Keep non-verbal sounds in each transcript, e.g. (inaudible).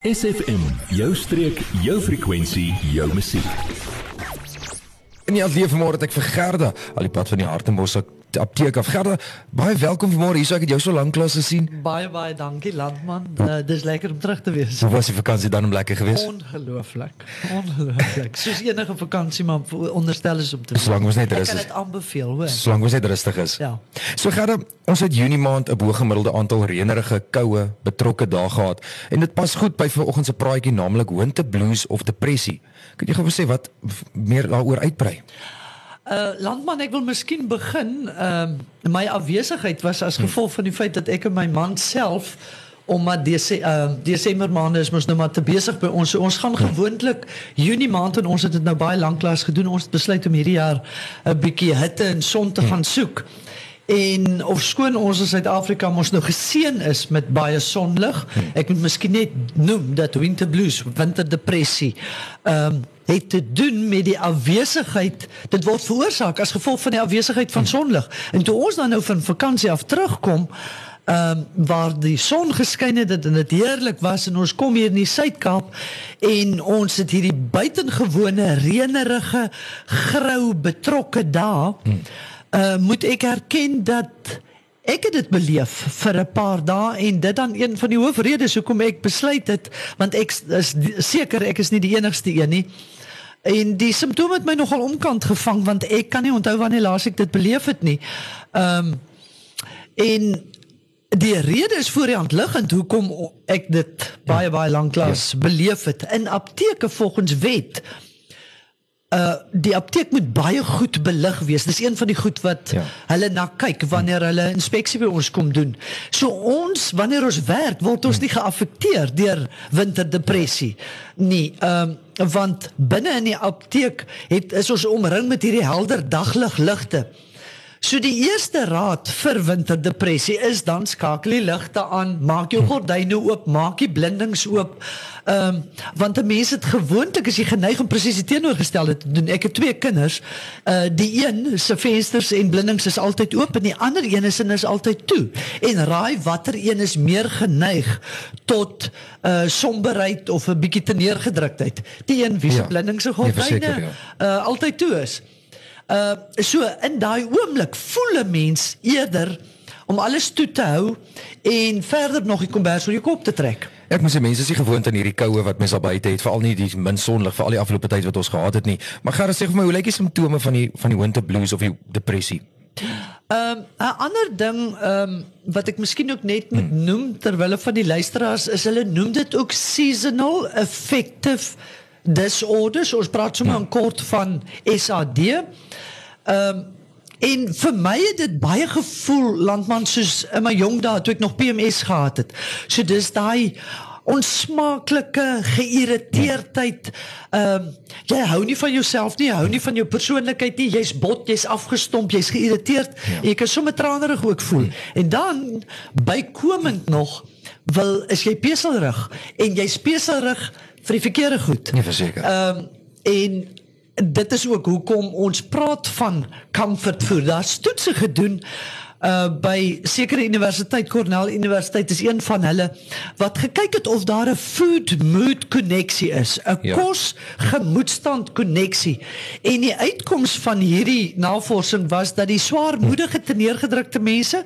SFM, jou streek, jou frekwensie, jou musiek. In die ateljee vanmôre het ek vir Gerda al die pad van die Hartenbos apteek af. Gerda, baie welkom vanmôre hier. So ek het jou so lank klas gesien. Baie baie dankie landman. Uh, dis lekker om terug te wees. Hoe was die vakansie dan om lekker geweest? Ongelooflik. Ongelooflik. Soos enige vakansie maar onderstel is om te Solank ons net rus. Ek kan dit aanbeveel, hoor. Solank ons net rustig is. Ja. So Gerda, ons het Junie maand 'n bo-gemiddelde aantal reënerige, koue, betrokke dae gehad en dit pas goed by vanoggend se praatjie naamlik winter blues of depressie. Kan jy gou sê wat meer daaroor uitbrei? Uh landman ek wil miskien begin ehm uh, my afwesigheid was as gevolg van die feit dat ek en my man self omdat dese uh Desember maande is mos nou maar te besig by ons. So ons gaan gewoonlik Junie maand en ons het dit nou baie lanklaas gedoen. Ons het besluit om hierdie jaar 'n bietjie hitte en son te gaan soek. En of skoon ons in Suid-Afrika mos nou geseën is met baie sonlig. Ek moet miskien net noem dat winter blues, winterdepressie, ehm um, het te doen met die afwesigheid. Dit word veroorsaak as gevolg van die afwesigheid van sonlig. En toe ons dan nou van vakansie af terugkom, ehm um, waar die son geskyn het en dit heerlik was en ons kom hier in die Suid-Kaap en ons het hierdie buitengewone reënerige, grou, betrokke dae. Uh moet ek erken dat ek het dit beleef vir 'n paar dae en dit dan een van die hoofredes hoekom ek besluit het want ek is seker ek is nie die enigste een nie. En die simptome het my nogal omkant gevang want ek kan nie onthou wanneer laas ek dit beleef het nie. Ehm um, en die rede is voor die hand liggend hoekom ek dit baie baie lank lank ja. beleef het in apteke volgens wet. Uh die apteek moet baie goed belig wees. Dis een van die goed wat ja. hulle na kyk wanneer hulle inspeksie by ons kom doen. So ons wanneer ons werk word ons nie geaffekteer deur winterdepressie nie. Ehm um, want binne in die apteek het is ons omring met hierdie helder dagligligte. So die eerste raad vir winterdepressie is dan skakel die ligte aan, maak jou gordyne oop, maak die blindings oop. Ehm um, want 'n mens het gewoonlik as jy geneig om presies die teenoorgestelde te doen. Ek het twee kinders. Uh die een se vensters en blindings is altyd oop en die ander een is en is altyd toe. En raai watter een is meer geneig tot uh somberheid of 'n bietjie te neergedruktheid? Die een wie se ja, blindings en gordyne ja. uh altyd toe is. Uh so in daai oomblik voel 'n mens eerder om alles toe te hou en verder nog die kombers oor jou kop te trek. Ek moet sê mense is nie gewoond aan hierdie koue wat mense al buite het, veral nie die min sonlig vir al die afgelope tyd wat ons gehad het nie. Maar gaan sê vir my, hoe lyk die simptome van die van die winter blues of die depressie? Ehm um, 'n ander ding ehm um, wat ek miskien ook net moet hmm. noem terwyl van die luisteraars is hulle noem dit ook seasonal affective disorders. Ons praat sommer in kort van SAD. Ehm um, en vir my het dit baie gevoel landman soos in my jong dae toe ek nog PMS gehad het. So dis daai onsmaaklike geïrriteerdheid. Ehm um, jy hou nie van jouself nie, hou nie van jou persoonlikheid nie. Jy's bot, jy's afgestomp, jy's geïrriteerd. Ja. Jy kan sommer tranerig ook voel. Hmm. En dan bykomend nog wil is jy peselrig en jy's peselrig vir die verkeerde goed. Nee, verseker. Ehm um, en dit is ook hoekom ons praat van comfort food. Daar's toetse gedoen uh by sekere universiteit Cornell Universiteit is een van hulle wat gekyk het of daar 'n food mood koneksie is, 'n ja. kos gemoedstand koneksie. En die uitkoms van hierdie navorsing was dat die swaarmoedige te neergedrukte mense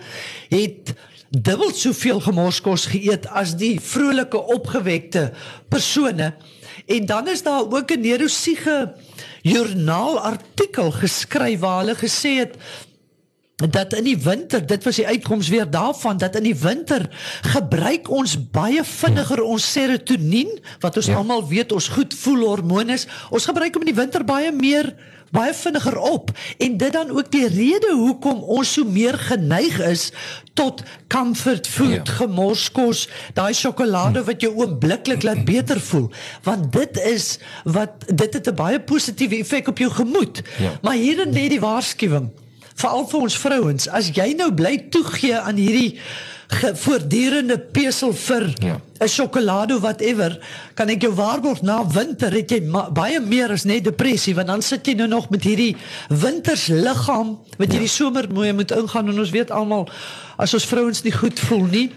het dubbel soveel gemorskos geëet as die vrolike opgewekte persone. En dan is daar ook 'n neurosiege joernaal artikel geskryf waar hulle gesê het dat in die winter, dit was die uitkoms weer daarvan dat in die winter gebruik ons baie vinniger ons serotonien wat ons ja. almal weet ons goed voel hormone. Ons gebruik hom in die winter baie meer baie vinniger op en dit dan ook die rede hoekom ons so meer geneig is tot comfort food, ja. gemorskos, daai sjokolade wat jou oombliklik laat beter voel, want dit is wat dit het 'n baie positiewe effek op jou gemoed. Ja. Maar hierin lê die waarskuwing veral vir ons vrouens, as jy nou bly toegee aan hierdie voortdurende pesel vir 'n ja. sjokolade whatever, kan ek jou waarborg na winter het jy baie meer as net depressie want dan sit jy nou nog met hierdie wintersliggaam wat hierdie ja. somer mooi moet ingaan en ons weet almal as ons vrouens nie goed voel nie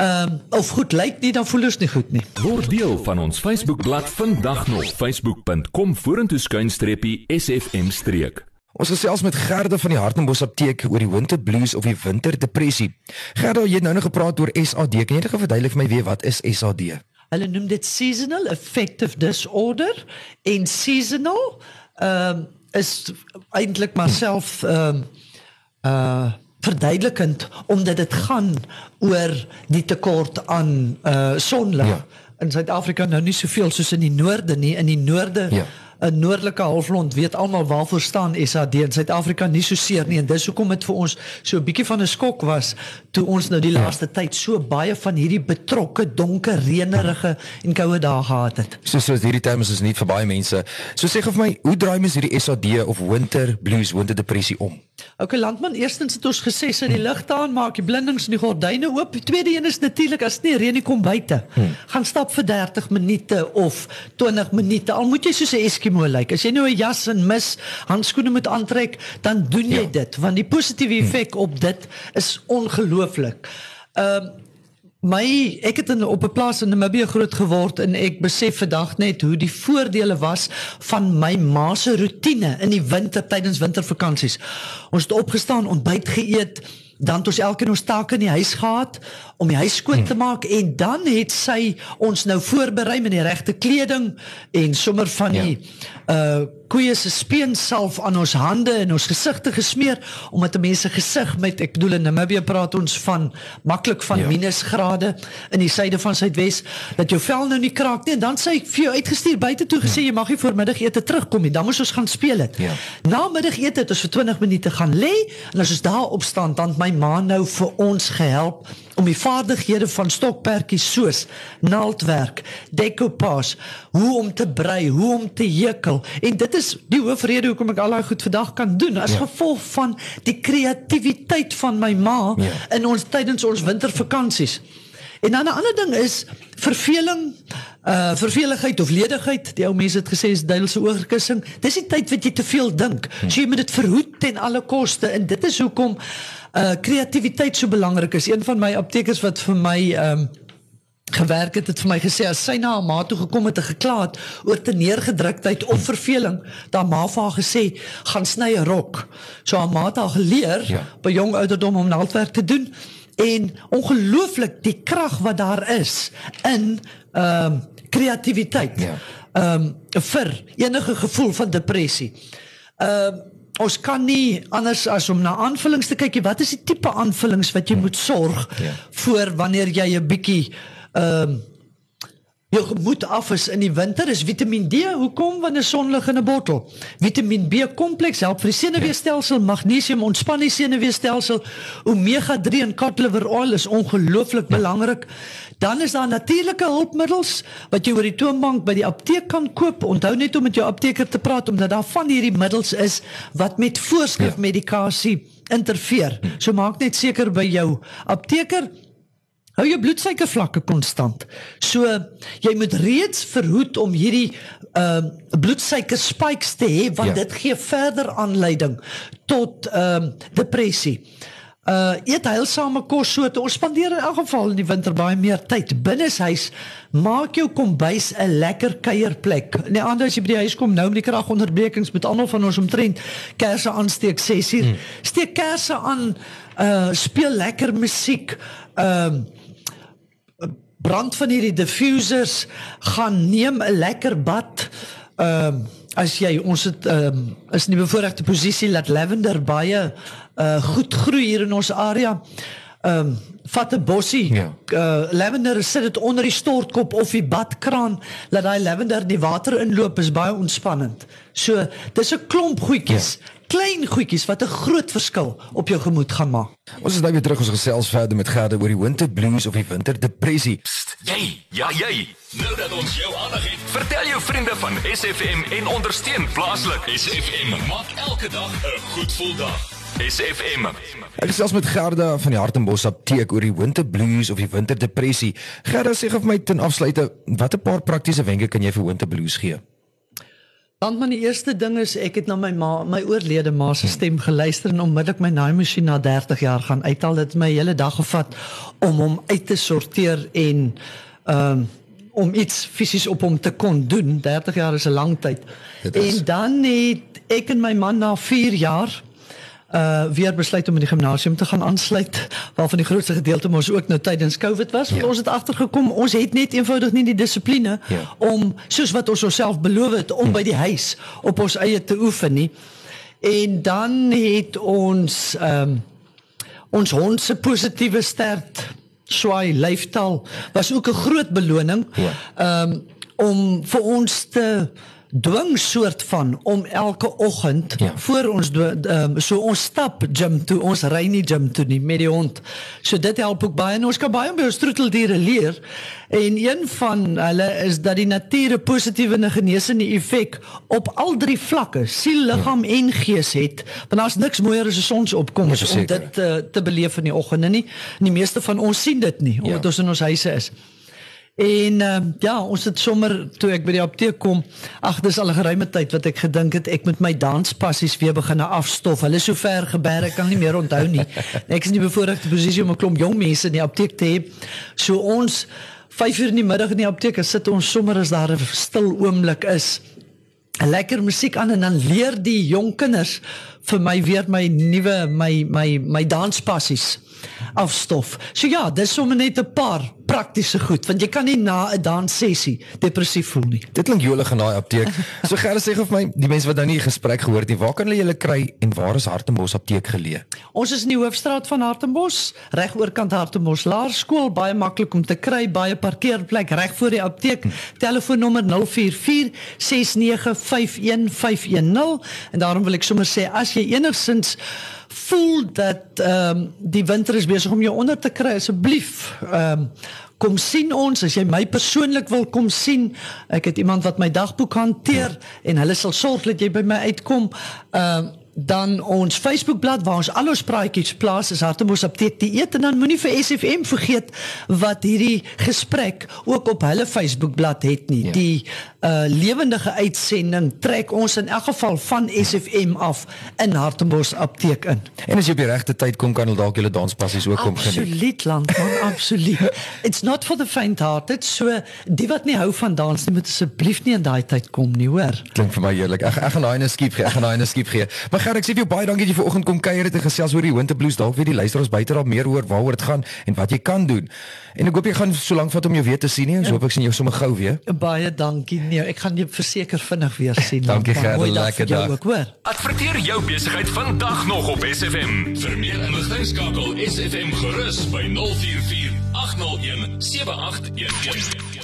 ehm um, of goed lyk nie, dan voel ons nie goed nie. Word deel van ons Facebookblad vandag nog facebook.com vorentoe skuinstreepie SFM streek. Ons gesels met Gerda van die Hartenbos apteek oor die winter blues of die winterdepressie. Gerda, jy het nou nog gepraat oor SAD. Kan jy net verduidelik vir my weer wat is SAD? Hulle noem dit seasonal affective disorder en seasonal ehm um, is eintlik maar self ehm um, uh verduidelikend omdat dit gaan oor die tekort aan uh sonlig. Ja. In Suid-Afrika nou nie soveel soos in die noorde nie. In die noorde ja 'n noordelike halfrond weet almal waarvoor staan SAD in Suid-Afrika nie so seer nie en dis hoekom dit vir ons so 'n bietjie van 'n skok was toe ons nou die laaste tyd so baie van hierdie betrokke donker reënerige en koue dae gehad het. So so hierdie tyd is nie vir baie mense. So sê gou vir my, hoe draai mens hierdie SAD of winter blues, winter depressie om? Okay landman, eerstens het ons gesê sit die ligte aan, maak die blindings en die gordyne oop. Die tweede een is natuurlik as nie reën nie kom buite. Hmm. Gaan stap vir 30 minute of 20 minute. Al moet jy soos 'n Eskimo lyk. As jy nou 'n jas en mis, handskoene moet aantrek, dan doen jy ja. dit want die positiewe effek hmm. op dit is ongelooflik. Ehm uh, My ek het in op 'n plaas in Namibië groot geword en ek besef vandag net hoe die voordele was van my ma se rotine in die winter tydens wintervakansies. Ons het opgestaan, ontbyt geëet, dan het ons elkeen ons take in die huis gehad om die huis skoon te maak en dan het sy ons nou voorberei met die regte kleding en sommer van die ja. uh koeie se speensalf aan ons hande en ons gesigte gesmeer omdat mense gesig met ek bedoel in Namibië praat ons van maklik van ja. minusgrade in die suide van Suidwes dat jou vel nou nie kraak nie en dan sê ek vir jou uitgestuur buite toe gesê ja. jy mag nie voormiddagete terugkom nie dan moet ons gaan speel dit ja. na middagete het ons vir 20 minute gaan lê en as ons daar opstaan dan my ma nou vir ons gehelp om die vaardighede van stokpertjies soos naaldwerk, decoupage, hoe om te brei, hoe om te hekel en dit is die hoofrede hoekom ek al daai goed vandag kan doen as ja. gevolg van die kreatiwiteit van my ma ja. in ons tydens ons wintervakansies. En dan 'n ander ding is verveling, uh verveligheid of ledigheid. Die ou mense het gesê is duiwelse oorkussing. Dis die tyd wat jy te veel dink. So jy moet dit verhoed ten alle koste en dit is hoekom uh kreatiwiteit so belangrik is. Een van my aptekers wat vir my um gewerk het het vir my gesê as sy na haar ma toe gekom het en gekla het oor te neergedruktheid of verveling, dan ma vir haar gesê gaan sny 'n rok. So haar ma het haar geleer ja. by jong ouderdom om naaldwerk te doen en ongelooflik die krag wat daar is in ehm um, kreatiwiteit. Ja. Ehm um, vir enige gevoel van depressie. Ehm um, ons kan nie anders as om na aanvullings te kyk. Wat is die tipe aanvullings wat jy moet sorg ja. voor wanneer jy 'n bietjie ehm um, jou gemoed af is in die winter is Vitamiin D. Hoekom wanneer sonlig in 'n bottel? Vitamiin B kompleks help vir die senuweestelsel, magnesium ontspan die senuweestelsel. Omega 3 en cod liver oil is ongelooflik ja. belangrik. Dan is daar natuurlike hulpmiddels wat jy oor die toonbank by die apteek kan koop. Onthou net om met jou apteker te praat omdat daar van hierdie middels is wat met voorskrifmedikasie interfereer. So maak net seker by jou apteker Hou jou bloedsuikervlakke konstant. So jy moet reeds verhoed om hierdie ehm uh, bloedsuiker spikes te hê want ja. dit gee verder aanleiding tot ehm uh, depressie. Uh eet heilsame kos so te ons spandeer in elk geval in die winter baie meer tyd binneshuis. Maak jou kombuis 'n lekker kuierplek. Nee, anders as jy by die huis kom nou met die kragonderbrekings met almal van ons omtrent kersse aansteek 6 uur. Hmm. Steek kersse aan, uh speel lekker musiek. Ehm uh, brand van hierdie diffusers gaan neem 'n lekker bad. Ehm uh, as jy ons het ehm um, is in die bevoordeelde posisie dat lavender baie uh goed groei hier in ons area. Ehm um, vat 'n bossie ja. uh lavender sit dit onder die stortkop of die badkraan laat daai lavender in die water inloop is baie ontspannend. So dis 'n klomp goedjies. Ja klein goedjies wat 'n groot verskil op jou gemoed gaan maak. Ons is nou weer terug ons gesels verder met Gerda oor die winter blues of die winter depressie. Jy, ja jy. Nou dat ons jou aandag het, vertel jou vriende van SFM en ondersteun plaaslik. SFM maak elke dag 'n goed gevoel dag. SFM. Ek gesels met Gerda van die Hartenbos apteek oor die winter blues of die winter depressie. Gerda sê vir my ten afsluite, watter paar praktiese wenke kan jy vir winter blues gee? Want my eerste ding is ek het na my ma, my oorlede ma se stem geluister en onmiddellik my naaimasjien na 30 jaar gaan uithaal. Dit het my hele dag gevat om hom uit te sorteer en ehm um, om iets fisies op hom te kon doen. 30 jaar is 'n lang tyd. En dan het ek en my man na 4 jaar uh weer besluit om in die gimnasium te gaan aansluit waarvan die grootste gedeelte mos ook nou tydens Covid was want ja. ons het agtergekom ons het net eenvoudig nie die dissipline ja. om soos wat ons onsself beloof het om ja. by die huis op ons eie te oefen nie en dan het ons ehm um, ons hond se positiewe stert swaai leeftaal was ook 'n groot beloning ehm ja. um, om vir ons te dwing soort van om elke oggend ja. voor ons um, so ons stap gym toe ons ry nie gym toe nie met die hond. So dit help ook baie en ons kan baie by ons troeteldiere leer. En een van hulle is dat die natuur 'n positiewe en genesende effek op al drie vlakke, siel, liggaam ja. en gees het. Want daar's niks mooier as 'n sonsopkoms om dit uh, te beleef in die oggende nie. En die meeste van ons sien dit nie omdat ja. ons in ons huise is. En uh, ja, ons het sommer toe ek by die apteek kom, ag dis al 'n geruime tyd wat ek gedink het ek moet my danspassies weer begin afstof. Hulle is so ver geberg, ek kan nie meer onthou nie. (laughs) Ek is in die bevoordeelde posisie om 'n klomp jong mense in die apteek te hê. So ons 5 uur in die middag in die apteek sit ons sommer as daar 'n stil oomblik is. 'n Lekker musiek aan en dan leer die jong kinders vir my weer my nuwe my my my danspassies afstof. So ja, dis sommer net 'n paar praktiese goed want jy kan nie na 'n danssessie depressief voel nie. Dit klink jolig in daai apteek. So gerus sê of my die mense wat nou nie gesprek gehoor het nie, waar kan hulle julle kry en waar is Hartenbos apteek geleë? Ons is in die hoofstraat van Hartenbos, reg oorkant Hartenbos Laerskool, baie maklik om te kry, baie parkeerplek reg voor die apteek. Telefoonnommer 044 6951510 en daarom wil ek sommer sê as jy enigsins voel dat ehm um, die winter is besig om jou onder te kry asseblief ehm um, kom sien ons as jy my persoonlik wil kom sien ek het iemand wat my dagboek hanteer ja. en hulle sal sorg dat jy by my uitkom ehm uh, dan ons Facebookblad waar ons al ons praatjies plaas is Hartemos apteek die eet en dan moenie vir SFM vergeet wat hierdie gesprek ook op hulle Facebookblad het nie. Ja. die uh lewendige uitsending trek ons in elk geval van SFM af in Hartemos apteek in. En as jy op die regte tyd kom kan hulle dalk julle danspassies ook kom geniet absoluut land man absoluut. (laughs) It's not for the faint hearted so die wat nie hou van dans nie moet asseblief nie in daai tyd kom nie hoor. Klink vir my heerlik. Ek ek gaan daai 'n skiep gee ek gaan daai 'n skiep gee. Maar Gerard, ek sê vir jou baie dankie dat jy vanoggend kom kuier het en gesels oor die Winter Blues. Dalk weet die luisteraars buite daar meer oor waaroor dit gaan en wat jy kan doen. En ek hoop jy gaan so lank vat om jou weer te sien nie. So hoop ek sien jou sommer gou weer. Baie dankie. Nee, ek gaan jou verseker vinnig weer sien. dankie Gerard, lekker dag. Ook, Adverteer jou besigheid vandag nog op SFM. Vir meer inligting skakel SFM gerus by 044 801 7811.